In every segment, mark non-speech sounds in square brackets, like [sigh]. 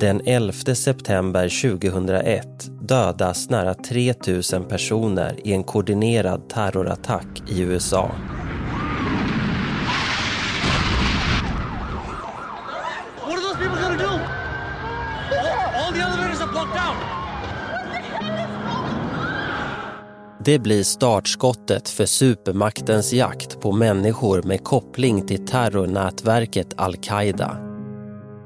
Den 11 september 2001 dödas nära 3 000 personer i en koordinerad terrorattack i USA. Det blir startskottet för supermaktens jakt på människor med koppling till terrornätverket al-Qaida.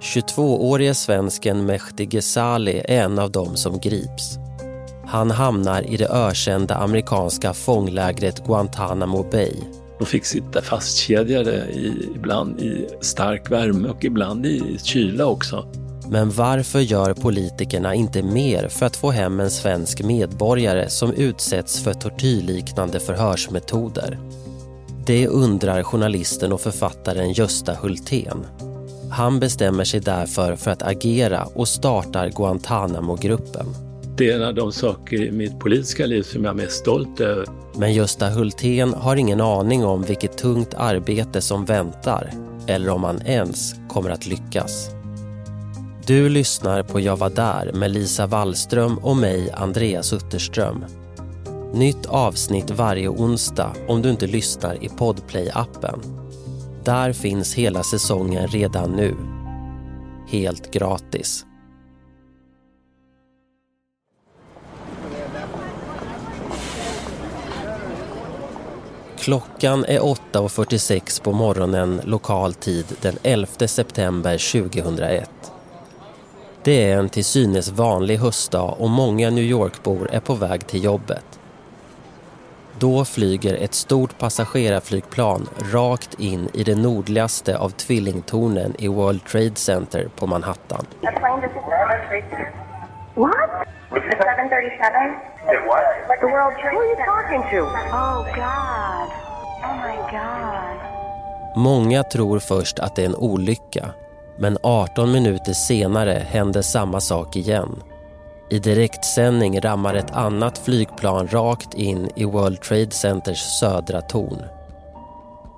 22-årige svensken Mehdi Ghezali är en av dem som grips. Han hamnar i det ökända amerikanska fånglägret Guantanamo Bay. De fick sitta fastkedjade i, ibland i stark värme och ibland i kyla också. Men varför gör politikerna inte mer för att få hem en svensk medborgare som utsätts för tortyrliknande förhörsmetoder? Det undrar journalisten och författaren Gösta Hultén. Han bestämmer sig därför för att agera och startar Guantanamo-gruppen. Det är en av de saker i mitt politiska liv som jag är mest stolt över. Men Gösta Hultén har ingen aning om vilket tungt arbete som väntar eller om han ens kommer att lyckas. Du lyssnar på Jag var där med Lisa Wallström och mig, Andreas Utterström. Nytt avsnitt varje onsdag om du inte lyssnar i Podplay-appen. Där finns hela säsongen redan nu. Helt gratis. Klockan är 8.46 på morgonen lokal tid den 11 september 2001. Det är en till synes vanlig höstdag och många New York-bor är på väg till jobbet. Då flyger ett stort passagerarflygplan rakt in i det nordligaste av tvillingtornen i World Trade Center på Manhattan. A plane just What? It's a 737. It what? The World Trade Who are you talking to? Oh, God. Oh, my God. Många tror först att det är en olycka, men 18 minuter senare händer samma sak igen. I direktsändning rammar ett annat flygplan rakt in i World Trade Centers södra torn.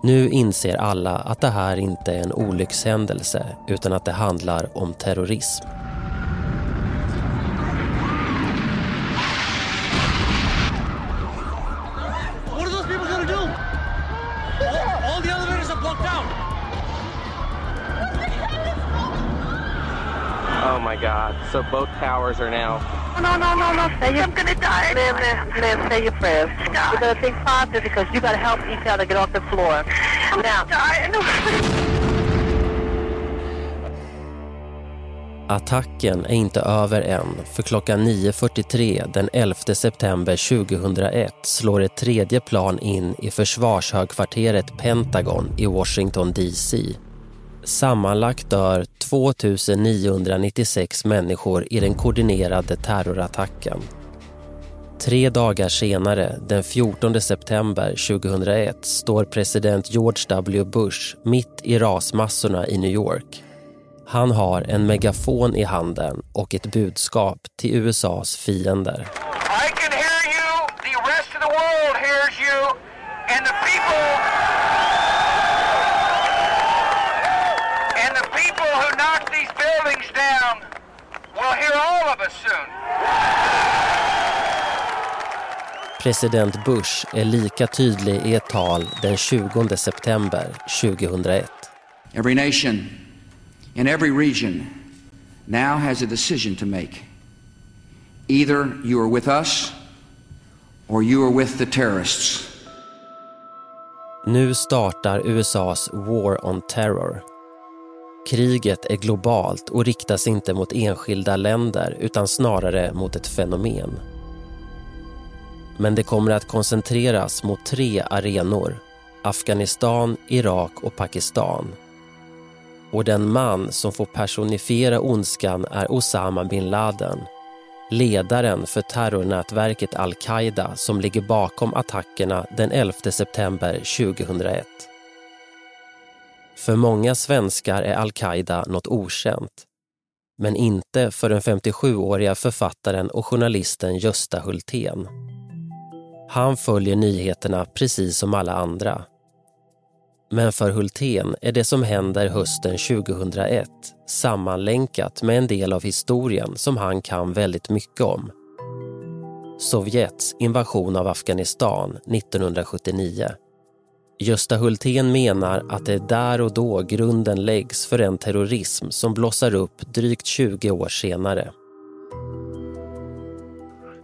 Nu inser alla att det här inte är en olyckshändelse utan att det handlar om terrorism. God. So both towers are now. No, no, no, no. Say I'm gonna die. Liv, Liv, Liv, say your prayers. You're gonna think positive because you gotta help each other get off the floor. Now, Attacken är inte över än, för klockan 9.43 den 11 september 2001 slår ett tredje plan in i försvarshögkvarteret Pentagon i Washington DC. Sammanlagt dör 2 996 människor i den koordinerade terrorattacken. Tre dagar senare, den 14 september 2001, står president George W Bush mitt i rasmassorna i New York. Han har en megafon i handen och ett budskap till USAs fiender. I can hear you. The rest of the world hears you, and the people. And the people who knocked these buildings down will hear all of us soon. President Bush är lika tydlig i ett tal den 20 september 2001. Every nation in every region now has a decision to make. Either you are with us or you are with the terrorists. Nu startar USAs War on Terror. Kriget är globalt och riktas inte mot enskilda länder utan snarare mot ett fenomen. Men det kommer att koncentreras mot tre arenor. Afghanistan, Irak och Pakistan. Och den man som får personifiera ondskan är Osama bin Laden. Ledaren för terrornätverket al-Qaida som ligger bakom attackerna den 11 september 2001. För många svenskar är al-Qaida något okänt. Men inte för den 57-åriga författaren och journalisten Gösta Hultén. Han följer nyheterna precis som alla andra. Men för Hultén är det som händer hösten 2001 sammanlänkat med en del av historien som han kan väldigt mycket om. Sovjets invasion av Afghanistan 1979. Gösta Hultén menar att det är där och då grunden läggs för en terrorism som blossar upp drygt 20 år senare.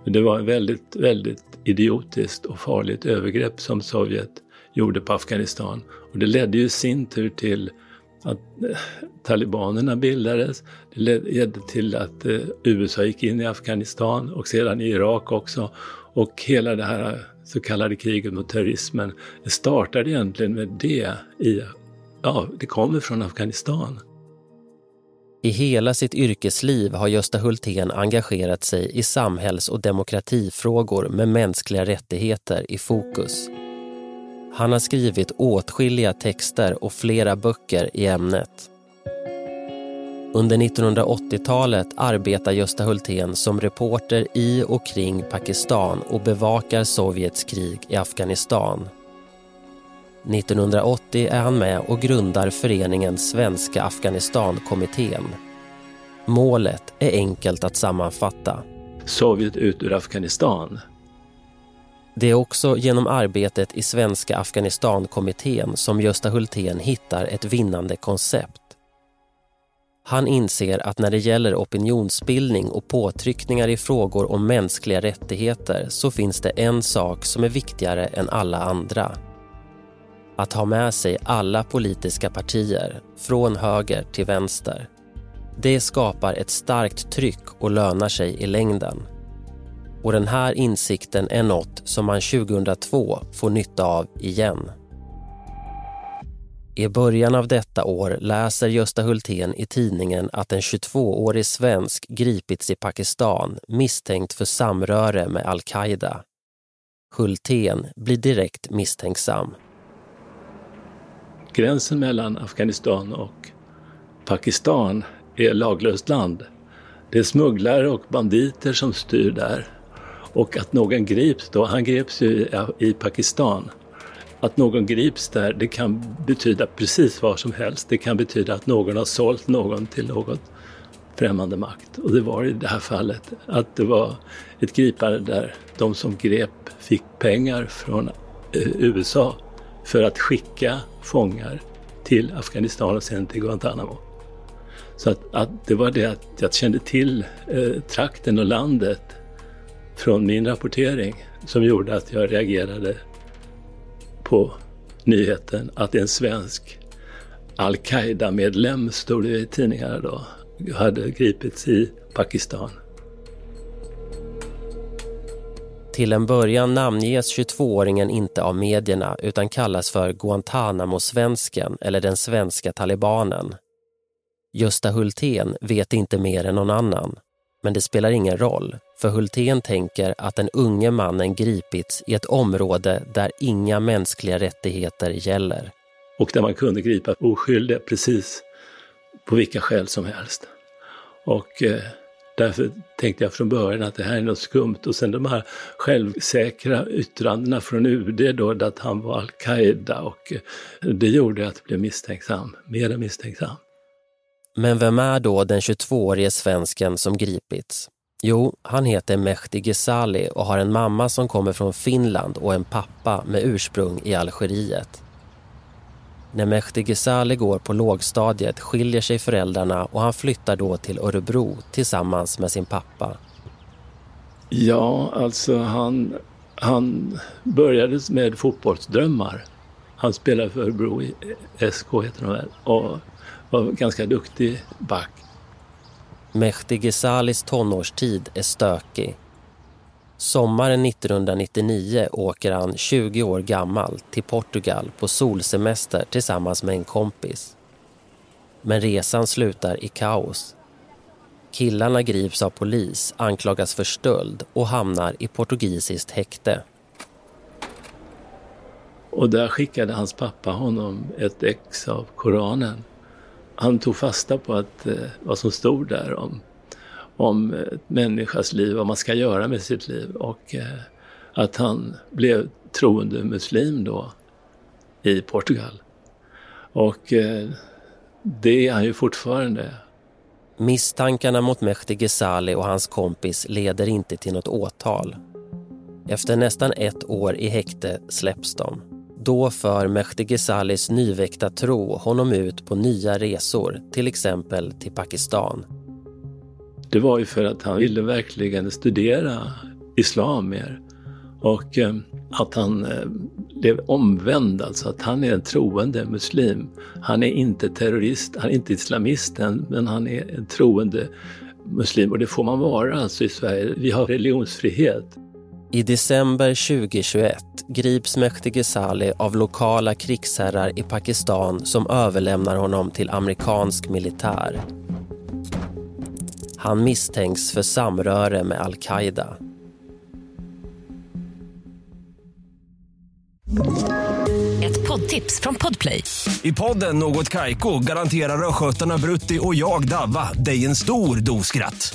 Det var ett väldigt, väldigt idiotiskt och farligt övergrepp som Sovjet gjorde på Afghanistan. Och det ledde ju i sin tur till att eh, talibanerna bildades. Det ledde till att eh, USA gick in i Afghanistan och sedan i Irak också. Och hela det här eh, så kallade kriget mot terrorismen det startade egentligen med det. I, ja, det kommer från Afghanistan. I hela sitt yrkesliv har Gösta Hultén engagerat sig i samhälls och demokratifrågor med mänskliga rättigheter i fokus. Han har skrivit åtskilliga texter och flera böcker i ämnet. Under 1980-talet arbetar Gösta Hultén som reporter i och kring Pakistan och bevakar Sovjets krig i Afghanistan. 1980 är han med och grundar föreningen Svenska Afghanistankommittén. Målet är enkelt att sammanfatta. Sovjet ut ur Afghanistan. Det är också genom arbetet i Svenska Afghanistankommittén som Gösta Hultén hittar ett vinnande koncept. Han inser att när det gäller opinionsbildning och påtryckningar i frågor om mänskliga rättigheter så finns det en sak som är viktigare än alla andra. Att ha med sig alla politiska partier, från höger till vänster. Det skapar ett starkt tryck och lönar sig i längden. Och den här insikten är något som man 2002 får nytta av igen. I början av detta år läser Gösta Hultén i tidningen att en 22-årig svensk gripits i Pakistan misstänkt för samröre med al-Qaida. Hultén blir direkt misstänksam. Gränsen mellan Afghanistan och Pakistan är laglöst land. Det är smugglare och banditer som styr där. Och att någon grips då, han greps ju i Pakistan. Att någon grips där, det kan betyda precis vad som helst. Det kan betyda att någon har sålt någon till något främmande makt. Och det var i det här fallet att det var ett gripande där de som grep fick pengar från eh, USA för att skicka fångar till Afghanistan och sen till Guantanamo. Så att, att det var det att jag kände till eh, trakten och landet från min rapportering som gjorde att jag reagerade på nyheten att en svensk al-Qaida-medlem, stod det i tidningarna då, hade gripits i Pakistan. Till en början namnges 22-åringen inte av medierna utan kallas för Guantanamo-svensken eller den svenska talibanen. Gösta Hultén vet inte mer än någon annan. Men det spelar ingen roll, för Hultén tänker att den unge mannen gripits i ett område där inga mänskliga rättigheter gäller. Och där man kunde gripa oskyldiga precis på vilka skäl som helst. Och eh, därför tänkte jag från början att det här är något skumt. Och sen de här självsäkra yttrandena från UD då, att han var al-Qaida och eh, det gjorde att jag blev misstänksam, mera misstänksam. Men vem är då den 22-årige svensken som gripits? Jo, han heter Mehdi Ghezali och har en mamma som kommer från Finland och en pappa med ursprung i Algeriet. När Mehdi Ghezali går på lågstadiet skiljer sig föräldrarna och han flyttar då till Örebro tillsammans med sin pappa. Ja, alltså han, han började med fotbollsdrömmar. Han spelade för Örebro i SK heter de väl. Och var ganska duktig back. Mehdi Ghezalis tonårstid är stökig. Sommaren 1999 åker han 20 år gammal till Portugal på solsemester tillsammans med en kompis. Men resan slutar i kaos. Killarna grips av polis, anklagas för stöld och hamnar i portugisiskt häkte. Och där skickade hans pappa honom ett ex av Koranen. Han tog fasta på att, eh, vad som stod där om, om eh, människas liv, vad man ska göra med sitt liv och eh, att han blev troende muslim då i Portugal. Och eh, det är han ju fortfarande. Misstankarna mot Mehdi Ghezali och hans kompis leder inte till något åtal. Efter nästan ett år i häkte släpps de. Då för Mehdi Ghezalis nyväckta tro honom ut på nya resor, till exempel till Pakistan. Det var ju för att han ville verkligen studera islam mer. Och eh, att han eh, blev omvänd, alltså att han är en troende muslim. Han är inte terrorist, han är inte islamist än, men han är en troende muslim och det får man vara alltså i Sverige. Vi har religionsfrihet. I december 2021 grips Mehdi Ghezali av lokala krigsherrar i Pakistan som överlämnar honom till amerikansk militär. Han misstänks för samröre med al-Qaida. Ett poddtips från Podplay. I podden Något Kaiko garanterar östgötarna Brutti och jag, Davva, dig en stor dos skratt.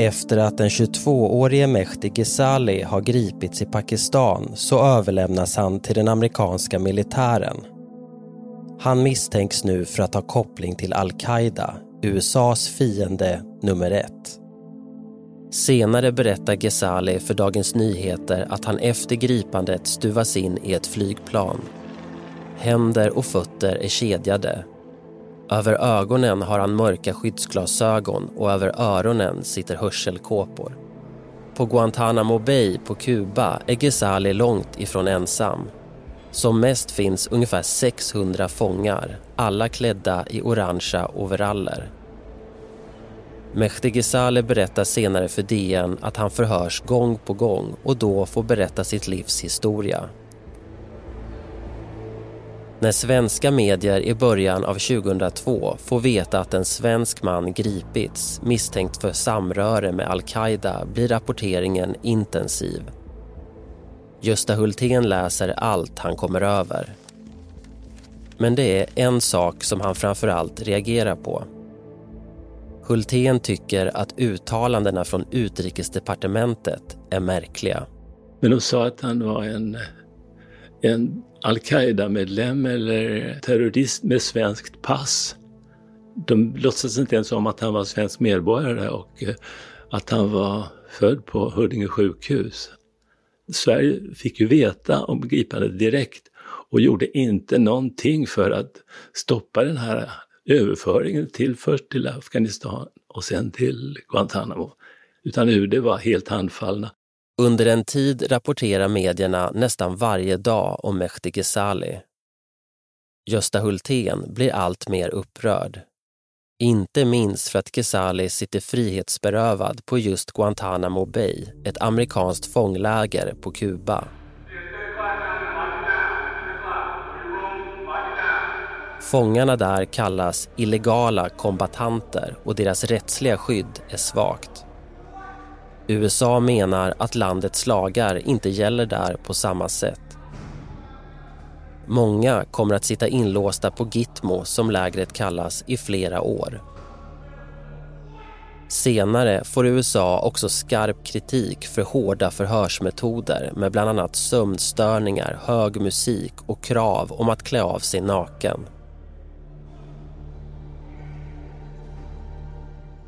Efter att den 22-årige Mehdi Ghezali har gripits i Pakistan så överlämnas han till den amerikanska militären. Han misstänks nu för att ha koppling till al-Qaida, USAs fiende nummer ett. Senare berättar Ghezali för Dagens Nyheter att han efter gripandet stuvas in i ett flygplan. Händer och fötter är kedjade över ögonen har han mörka skyddsglasögon och över öronen sitter hörselkåpor. På Guantanamo Bay på Kuba är Ghezali långt ifrån ensam. Som mest finns ungefär 600 fångar, alla klädda i orangea overaller. Mehdi Ghezali berättar senare för DN att han förhörs gång på gång och då får berätta sitt livs historia. När svenska medier i början av 2002 får veta att en svensk man gripits misstänkt för samröre med al-Qaida blir rapporteringen intensiv. Gösta Hultén läser allt han kommer över. Men det är en sak som han framförallt reagerar på. Hultén tycker att uttalandena från utrikesdepartementet är märkliga. Men de sa att han var en, en al-Qaida-medlem eller terrorist med svenskt pass. De låtsades inte ens om att han var svensk medborgare och eh, att han var född på Huddinge sjukhus. Sverige fick ju veta om gripandet direkt och gjorde inte någonting för att stoppa den här överföringen till först till Afghanistan och sen till Guantanamo. Utan UD var helt handfallna. Under en tid rapporterar medierna nästan varje dag om Mehdi Ghezali. Gösta Hultén blir allt mer upprörd. Inte minst för att Ghezali sitter frihetsberövad på just Guantanamo Bay, ett amerikanskt fångläger på Kuba. Fångarna där kallas illegala kombatanter och deras rättsliga skydd är svagt. USA menar att landets lagar inte gäller där på samma sätt. Många kommer att sitta inlåsta på Gitmo, som lägret kallas, i flera år. Senare får USA också skarp kritik för hårda förhörsmetoder med bland annat sömnstörningar, hög musik och krav om att klä av sig naken.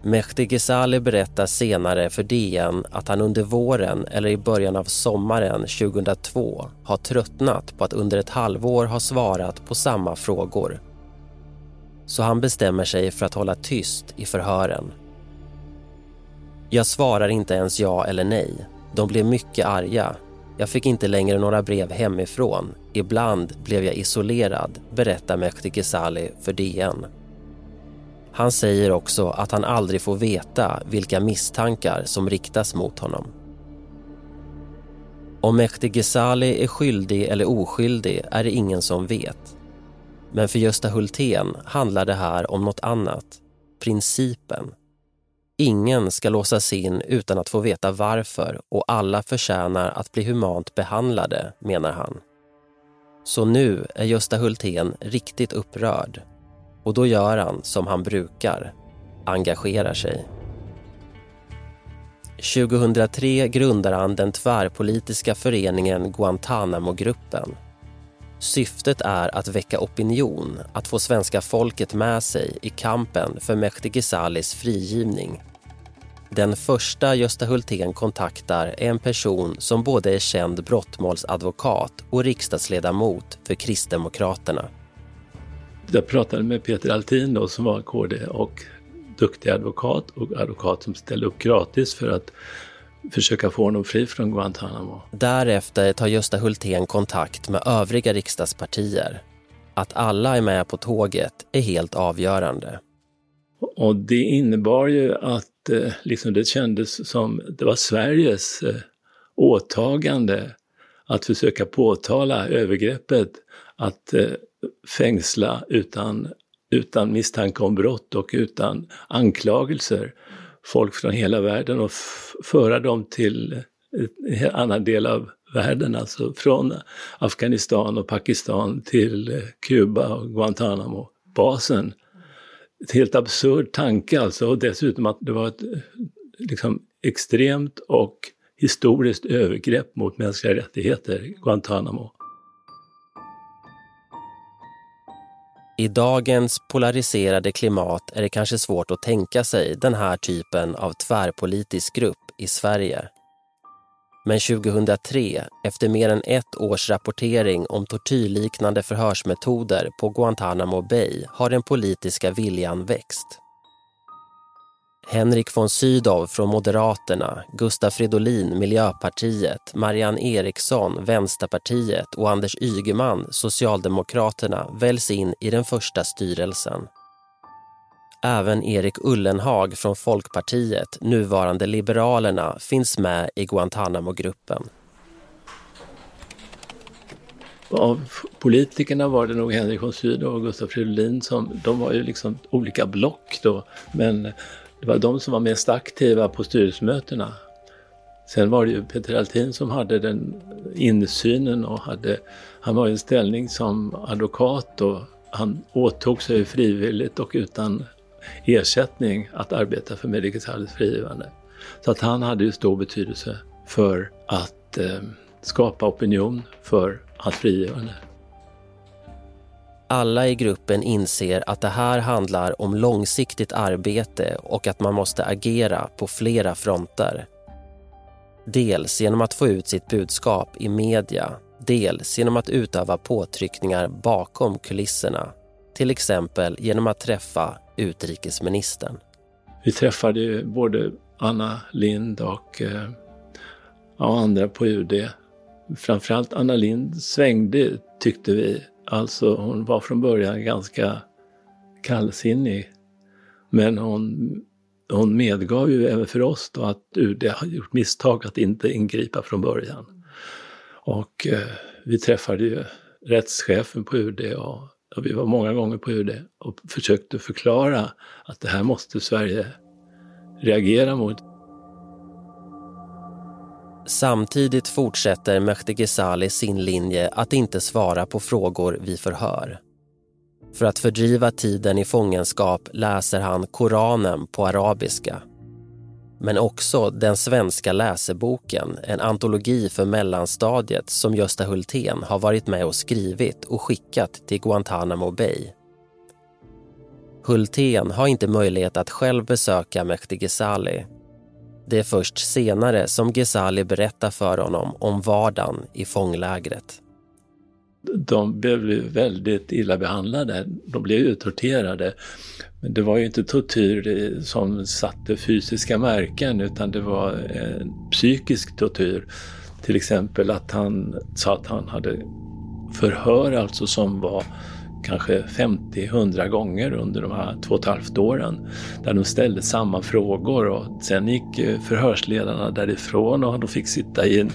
Mehdi Ghezali berättar senare för DN att han under våren eller i början av sommaren 2002 har tröttnat på att under ett halvår ha svarat på samma frågor. Så han bestämmer sig för att hålla tyst i förhören. Jag svarar inte ens ja eller nej. De blev mycket arga. Jag fick inte längre några brev hemifrån. Ibland blev jag isolerad, berättar Mehdi Ghezali för DN. Han säger också att han aldrig får veta vilka misstankar som riktas mot honom. Om Mehdi Ghezali är skyldig eller oskyldig är det ingen som vet. Men för Gösta Hultén handlar det här om något annat. Principen. Ingen ska låsas in utan att få veta varför och alla förtjänar att bli humant behandlade, menar han. Så nu är Gösta Hultén riktigt upprörd. Och då gör han som han brukar, engagerar sig. 2003 grundar han den tvärpolitiska föreningen Guantanamo-gruppen. Syftet är att väcka opinion, att få svenska folket med sig i kampen för Mehdi Ghezalis frigivning. Den första Gösta Hultén kontaktar är en person som både är känd brottmålsadvokat och riksdagsledamot för Kristdemokraterna. Jag pratade med Peter Altin då, som var KD och duktig advokat och advokat som ställde upp gratis för att försöka få honom fri från Guantanamo. Därefter tar Gösta Hultén kontakt med övriga riksdagspartier. Att alla är med på tåget är helt avgörande. Och det innebar ju att eh, liksom det kändes som det var Sveriges eh, åtagande att försöka påtala övergreppet, att eh, fängsla utan, utan misstanke om brott och utan anklagelser folk från hela världen och föra dem till en annan del av världen, alltså från Afghanistan och Pakistan till Kuba och Guantanamo-basen. Ett helt absurd tanke alltså och dessutom att det var ett liksom, extremt och historiskt övergrepp mot mänskliga rättigheter, Guantanamo. I dagens polariserade klimat är det kanske svårt att tänka sig den här typen av tvärpolitisk grupp i Sverige. Men 2003, efter mer än ett års rapportering om tortyrliknande förhörsmetoder på Guantanamo Bay har den politiska viljan växt. Henrik von Sydow från Moderaterna, Gustaf Fridolin, Miljöpartiet, Marianne Eriksson, Vänsterpartiet och Anders Ygeman, Socialdemokraterna, väljs in i den första styrelsen. Även Erik Ullenhag från Folkpartiet, nuvarande Liberalerna, finns med i Guantanamo-gruppen. Av politikerna var det nog Henrik von Sydow och Gustaf Fridolin som, de var ju liksom olika block då, men det var de som var mest aktiva på styrelsemötena. Sen var det ju Peter Altin som hade den insynen och hade, han var i en ställning som advokat och han åtog sig frivilligt och utan ersättning att arbeta för Medicitalis frigivande. Så att han hade ju stor betydelse för att eh, skapa opinion för hans frigivande. Alla i gruppen inser att det här handlar om långsiktigt arbete och att man måste agera på flera fronter. Dels genom att få ut sitt budskap i media, dels genom att utöva påtryckningar bakom kulisserna. Till exempel genom att träffa utrikesministern. Vi träffade ju både Anna Lind och eh, och andra på UD. Framförallt Anna Lind svängde, tyckte vi, Alltså hon var från början ganska kallsinnig. Men hon, hon medgav ju även för oss då att UD har gjort misstag att inte ingripa från början. Och eh, vi träffade ju rättschefen på UD och, och, vi var många gånger på UD och försökte förklara att det här måste Sverige reagera mot. Samtidigt fortsätter Mehdi Ghezali sin linje att inte svara på frågor vid förhör. För att fördriva tiden i fångenskap läser han Koranen på arabiska. Men också den svenska läseboken, en antologi för mellanstadiet som Gösta Hultén har varit med och skrivit och skickat till Guantanamo Bay. Hultén har inte möjlighet att själv besöka Mehdi Ghezali det är först senare som Ghezali berättar för honom om vardagen i fånglägret. De blev väldigt illa behandlade. De blev ju torterade. Men det var ju inte tortyr som satte fysiska märken utan det var en psykisk tortyr. Till exempel att han sa att han hade förhör alltså som var kanske 50-100 gånger under de här två och ett halvt åren. Där de ställde samma frågor och sen gick eh, förhörsledarna därifrån och de fick sitta i en,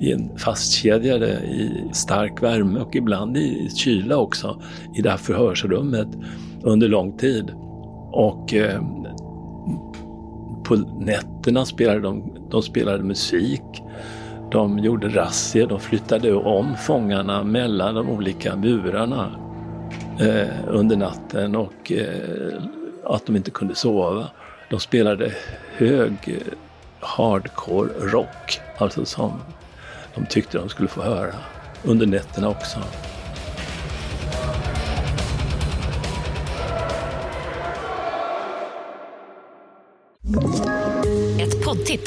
i en fastkedjade i stark värme och ibland i kyla också i det här förhörsrummet under lång tid. Och eh, på nätterna spelade de, de spelade musik. De gjorde razzior, de flyttade om fångarna mellan de olika burarna eh, under natten och eh, att de inte kunde sova. De spelade hög eh, hardcore rock, alltså som de tyckte de skulle få höra under nätterna också.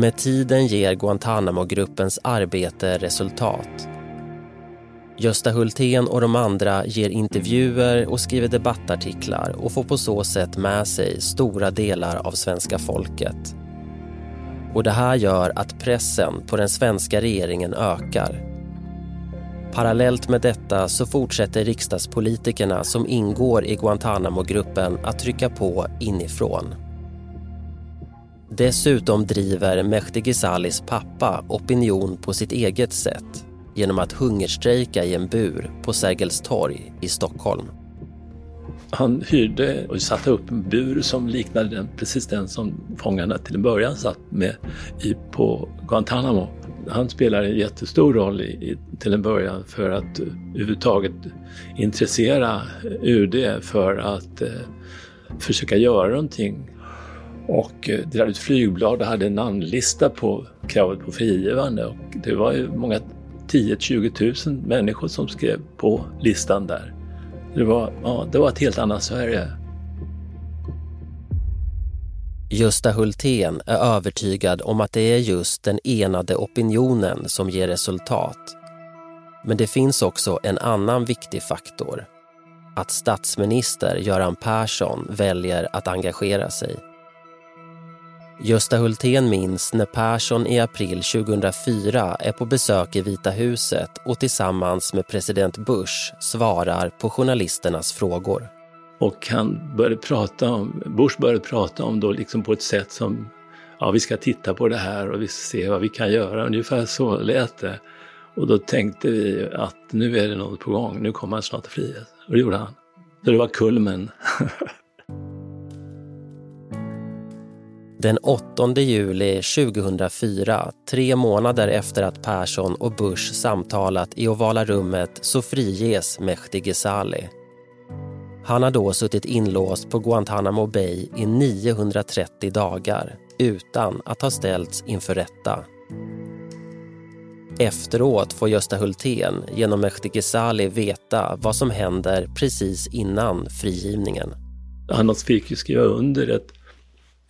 Med tiden ger Guantanamo-gruppens arbete resultat. Gösta Hultén och de andra ger intervjuer och skriver debattartiklar och får på så sätt med sig stora delar av svenska folket. Och det här gör att pressen på den svenska regeringen ökar. Parallellt med detta så fortsätter riksdagspolitikerna som ingår i Guantanamo-gruppen att trycka på inifrån. Dessutom driver Mehdi Ghezalis pappa opinion på sitt eget sätt genom att hungerstrejka i en bur på Sergels torg i Stockholm. Han hyrde och satte upp en bur som liknade den, precis den som fångarna till en början satt med i, på Guantanamo. Han spelar en jättestor roll i, i, till en början för att eh, överhuvudtaget intressera eh, UD för att eh, försöka göra någonting. Och eh, delade ut flygblad och hade en namnlista på kravet på frigivande. Och det var ju många 10-20 000 människor som skrev på listan där. Det var, ja, det var ett helt annat Sverige. Gösta Hultén är övertygad om att det är just den enade opinionen som ger resultat. Men det finns också en annan viktig faktor. Att statsminister Göran Persson väljer att engagera sig. Gösta Hultén minns när Persson i april 2004 är på besök i Vita huset och tillsammans med president Bush svarar på journalisternas frågor. Och han började prata om, Bush började prata om då liksom på ett sätt som, ja vi ska titta på det här och vi ska se vad vi kan göra. Ungefär så lät det. Och då tänkte vi att nu är det något på gång, nu kommer han snart till frihet. Och det gjorde han. Så det var kulmen. [laughs] Den 8 juli 2004, tre månader efter att Persson och Bush samtalat i ovala rummet så friges Mehdi Ghezali. Han har då suttit inlåst på Guantanamo Bay i 930 dagar utan att ha ställts inför rätta. Efteråt får Gösta Hultén genom Mehdi Ghezali veta vad som händer precis innan frigivningen. Han fick ju skriva under ett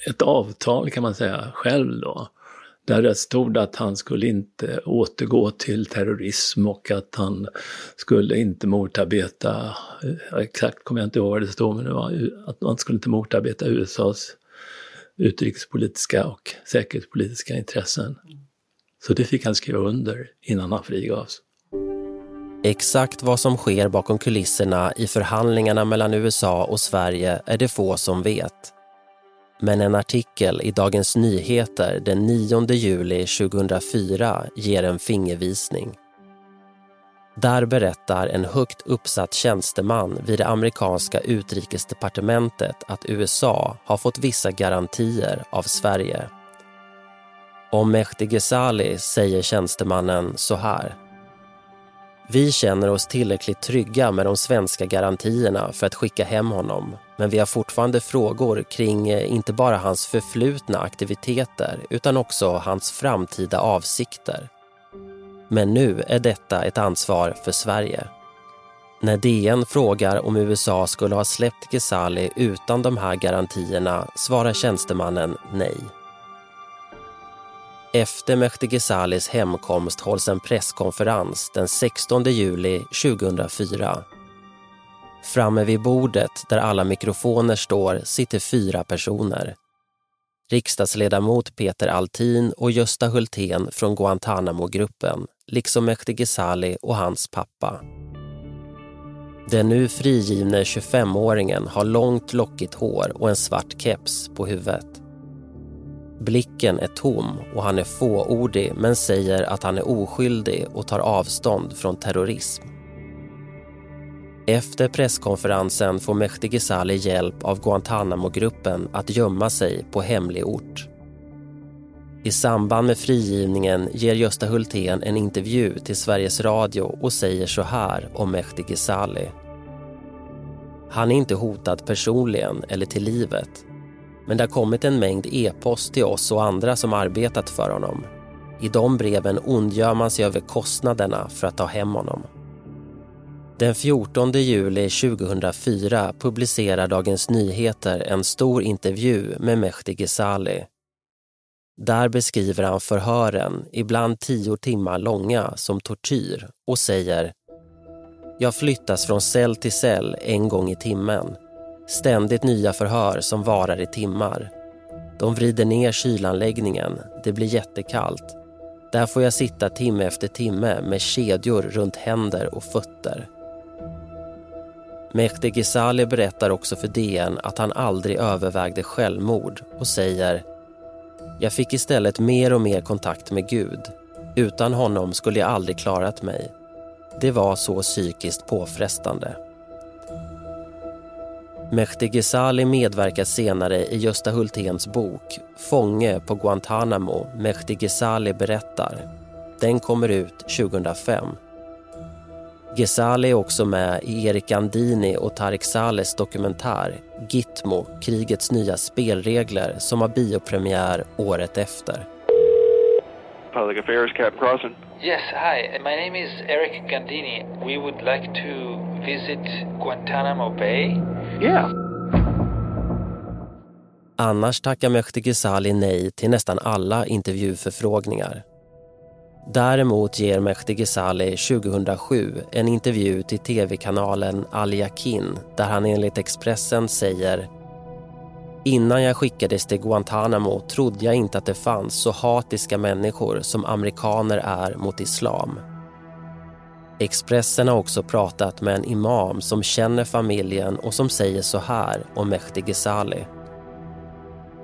ett avtal kan man säga själv då. Där det stod att han skulle inte återgå till terrorism och att han skulle inte motarbeta, exakt kommer jag inte ihåg vad det stod, men det var att han skulle inte motarbeta USAs utrikespolitiska och säkerhetspolitiska intressen. Så det fick han skriva under innan han frigavs. Exakt vad som sker bakom kulisserna i förhandlingarna mellan USA och Sverige är det få som vet. Men en artikel i Dagens Nyheter den 9 juli 2004 ger en fingervisning. Där berättar en högt uppsatt tjänsteman vid det amerikanska utrikesdepartementet att USA har fått vissa garantier av Sverige. Om Mehdi Ghezali säger tjänstemannen så här. Vi känner oss tillräckligt trygga med de svenska garantierna för att skicka hem honom. Men vi har fortfarande frågor kring eh, inte bara hans förflutna aktiviteter utan också hans framtida avsikter. Men nu är detta ett ansvar för Sverige. När DN frågar om USA skulle ha släppt Ghezali utan de här garantierna svarar tjänstemannen nej. Efter Mehdi Ghezalis hemkomst hålls en presskonferens den 16 juli 2004. Framme vid bordet där alla mikrofoner står sitter fyra personer. Riksdagsledamot Peter Altin och Gösta Hultén från Guantanamo-gruppen liksom Mehdi Ghezali och hans pappa. Den nu frigivne 25-åringen har långt lockigt hår och en svart keps på huvudet. Blicken är tom och han är fåordig men säger att han är oskyldig och tar avstånd från terrorism. Efter presskonferensen får Mehdi Ghezali hjälp av Guantanamo-gruppen att gömma sig på hemlig ort. I samband med frigivningen ger Gösta Hultén en intervju till Sveriges Radio och säger så här om Mehdi Ghezali. Han är inte hotad personligen eller till livet. Men det har kommit en mängd e-post till oss och andra som arbetat för honom. I de breven ondgör man sig över kostnaderna för att ta hem honom. Den 14 juli 2004 publicerar Dagens Nyheter en stor intervju med Mehdi Ghezali. Där beskriver han förhören, ibland tio timmar långa, som tortyr och säger jag flyttas från cell till cell en gång i timmen. Ständigt nya förhör som varar i timmar. De vrider ner kylanläggningen. Det blir jättekallt. Där får jag sitta timme efter timme med kedjor runt händer och fötter. Mehdi Ghezali berättar också för DN att han aldrig övervägde självmord och säger Jag fick istället mer och mer kontakt med Gud. Utan honom skulle jag aldrig klarat mig. Det var så psykiskt påfrestande. Mehdi Ghezali medverkar senare i Gösta Hulténs bok Fånge på Guantanamo, Mehdi Ghezali berättar. Den kommer ut 2005. Ghezali är också med i Erik Andini och Tarek Salehs dokumentär Gitmo, krigets nya spelregler som har biopremiär året efter. Public Affairs, Captain Crossan. Yes, hi. My name is Eric Gandini. We would like to visit Guantanamo Bay. Yeah. Annars tackar Mehdi Ghezali nej till nästan alla intervjuförfrågningar. Däremot ger Mehdi Ghezali 2007 en intervju till tv-kanalen Al Yakin där han enligt Expressen säger Innan jag skickades till Guantanamo trodde jag inte att det fanns så hatiska människor som amerikaner är mot islam. Expressen har också pratat med en imam som känner familjen och som säger så här om Mehdi Ghezali.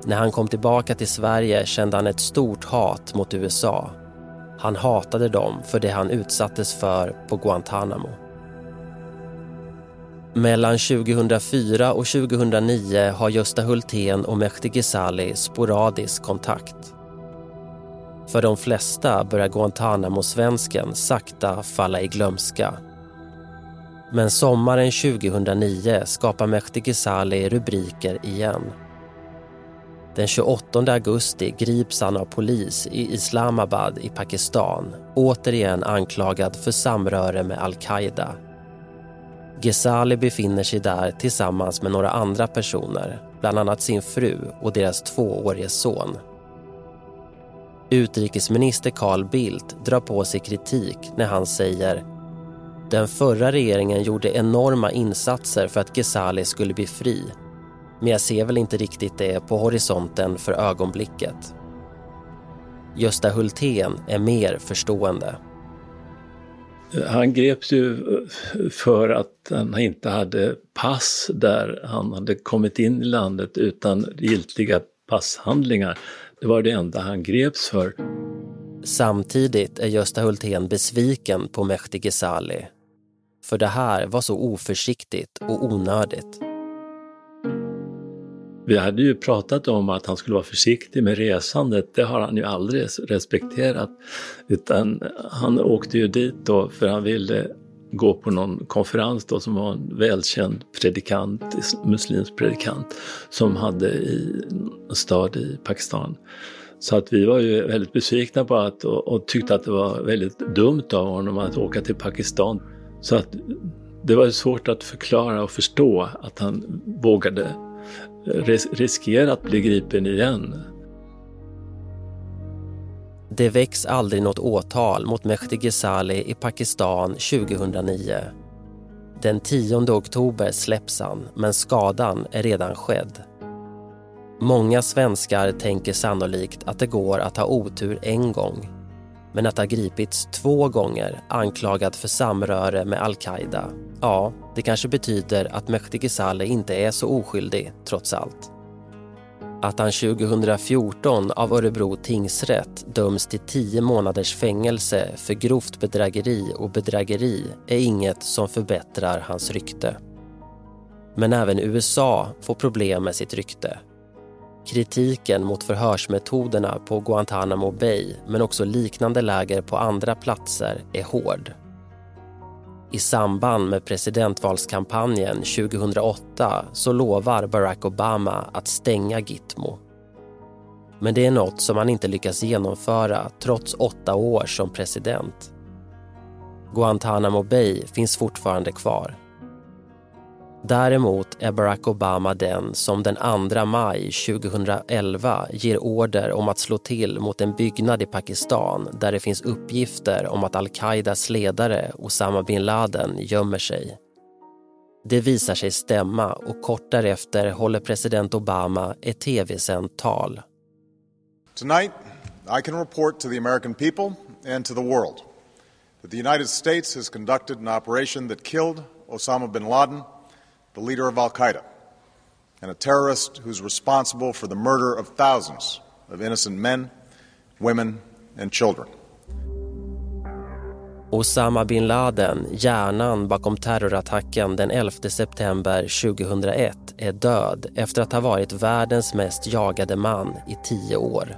När han kom tillbaka till Sverige kände han ett stort hat mot USA. Han hatade dem för det han utsattes för på Guantanamo. Mellan 2004 och 2009 har Gösta Hultén och Mehdi Ghezali sporadisk kontakt. För de flesta börjar Guantanamo-svensken sakta falla i glömska. Men sommaren 2009 skapar Mehdi Ghezali rubriker igen. Den 28 augusti grips han av polis i Islamabad i Pakistan återigen anklagad för samröre med al-Qaida Ghezali befinner sig där tillsammans med några andra personer, bland annat sin fru och deras tvåårige son. Utrikesminister Carl Bildt drar på sig kritik när han säger den förra regeringen gjorde enorma insatser för att Ghezali skulle bli fri men jag ser väl inte riktigt det på horisonten för ögonblicket. Gösta Hultén är mer förstående. Han greps ju för att han inte hade pass där han hade kommit in i landet utan giltiga passhandlingar. Det var det enda han greps för. Samtidigt är Gösta Hultén besviken på Mehdi Ghezali. För det här var så oförsiktigt och onödigt. Vi hade ju pratat om att han skulle vara försiktig med resandet. Det har han ju aldrig respekterat. Utan han åkte ju dit då för han ville gå på någon konferens då som var en välkänd predikant, muslimsk predikant, som hade i en stad i Pakistan. Så att vi var ju väldigt besvikna på att och, och tyckte att det var väldigt dumt av honom att åka till Pakistan. Så att det var svårt att förklara och förstå att han vågade ris riskera att bli gripen igen. Det väcks aldrig något åtal mot Mehdi Ghezali i Pakistan 2009. Den 10 oktober släpps han, men skadan är redan skedd. Många svenskar tänker sannolikt att det går att ha otur en gång. Men att ha gripits två gånger anklagad för samröre med al-Qaida, ja, det kanske betyder att Mehdi Ghezali inte är så oskyldig trots allt. Att han 2014 av Örebro tingsrätt döms till tio månaders fängelse för grovt bedrägeri och bedrägeri är inget som förbättrar hans rykte. Men även USA får problem med sitt rykte. Kritiken mot förhörsmetoderna på Guantanamo Bay men också liknande läger på andra platser är hård. I samband med presidentvalskampanjen 2008 så lovar Barack Obama att stänga Gitmo. Men det är något som han inte lyckas genomföra trots åtta år som president. Guantanamo Bay finns fortfarande kvar Däremot är Barack Obama den som den 2 maj 2011 ger order om att slå till mot en byggnad i Pakistan där det finns uppgifter om att al-Qaidas ledare Osama bin Laden gömmer sig. Det visar sig stämma och kort därefter håller president Obama ett tv-sänt tal. Tonight I can report to the American people and to the world that the United States has conducted an operation that killed Osama bin Laden the leader of Al Qaeda, and a terrorist who's responsible for the murder of thousands of innocent men, women, and children. Osama bin Laden, hjärnan bakom terrorattacken den 11 september 2001, är död efter att ha varit världens mest jagade man i tio år.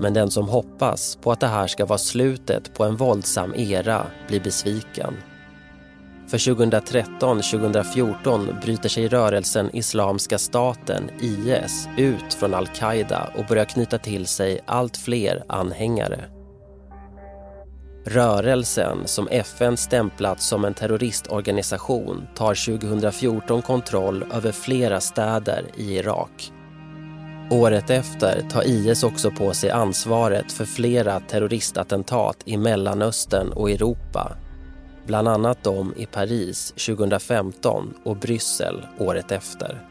Men den som hoppas på att det här ska vara slutet på en våldsam era blir besviken. För 2013-2014 bryter sig rörelsen Islamiska staten, IS, ut från al-Qaida och börjar knyta till sig allt fler anhängare. Rörelsen, som FN stämplat som en terroristorganisation tar 2014 kontroll över flera städer i Irak. Året efter tar IS också på sig ansvaret för flera terroristattentat i Mellanöstern och Europa Bland annat de i Paris 2015 och Bryssel året efter.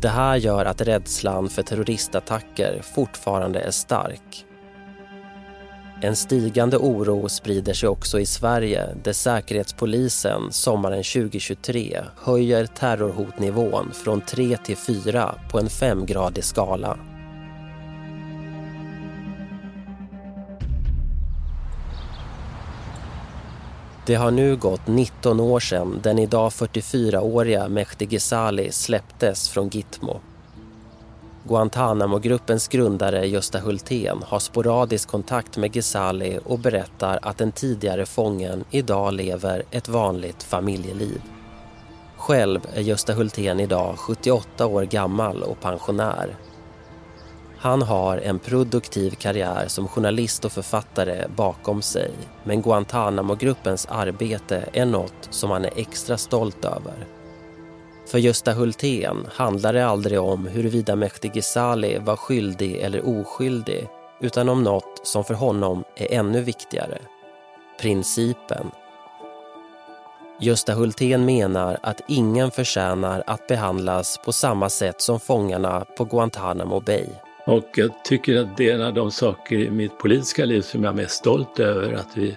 Det här gör att rädslan för terroristattacker fortfarande är stark. En stigande oro sprider sig också i Sverige där Säkerhetspolisen sommaren 2023 höjer terrorhotnivån från 3 till 4 på en femgradig skala. Det har nu gått 19 år sedan den idag 44-åriga Mehdi Ghezali släpptes från Gitmo. Guantanamo-gruppens grundare Gösta Hultén har sporadisk kontakt med Ghezali och berättar att den tidigare fången idag lever ett vanligt familjeliv. Själv är Gösta Hultén idag 78 år gammal och pensionär han har en produktiv karriär som journalist och författare bakom sig men Guantanamo-gruppens arbete är något som han är extra stolt över. För Gösta Hultén handlar det aldrig om huruvida Mehdi Ghezali var skyldig eller oskyldig utan om något som för honom är ännu viktigare. Principen. Gösta Hultén menar att ingen förtjänar att behandlas på samma sätt som fångarna på Guantanamo Bay. Och jag tycker att det är en av de saker i mitt politiska liv som jag är mest stolt över, att vi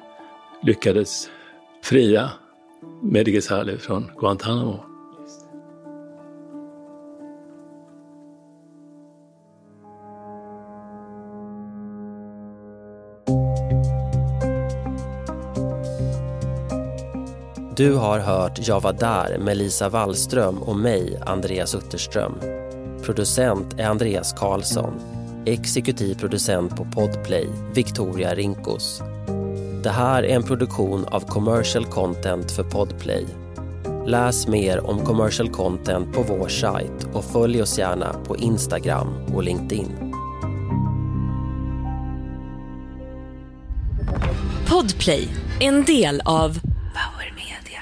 lyckades fria Mehdi Ghezali från Guantánamo. Du har hört Jag var där med Lisa Wallström och mig, Andreas Utterström. Producent är Andreas Karlsson. Exekutiv producent på Podplay, Victoria Rinkos. Det här är en produktion av Commercial Content för Podplay. Läs mer om commercial content på vår sajt och följ oss gärna på Instagram och LinkedIn. Podplay, en del av Power Media.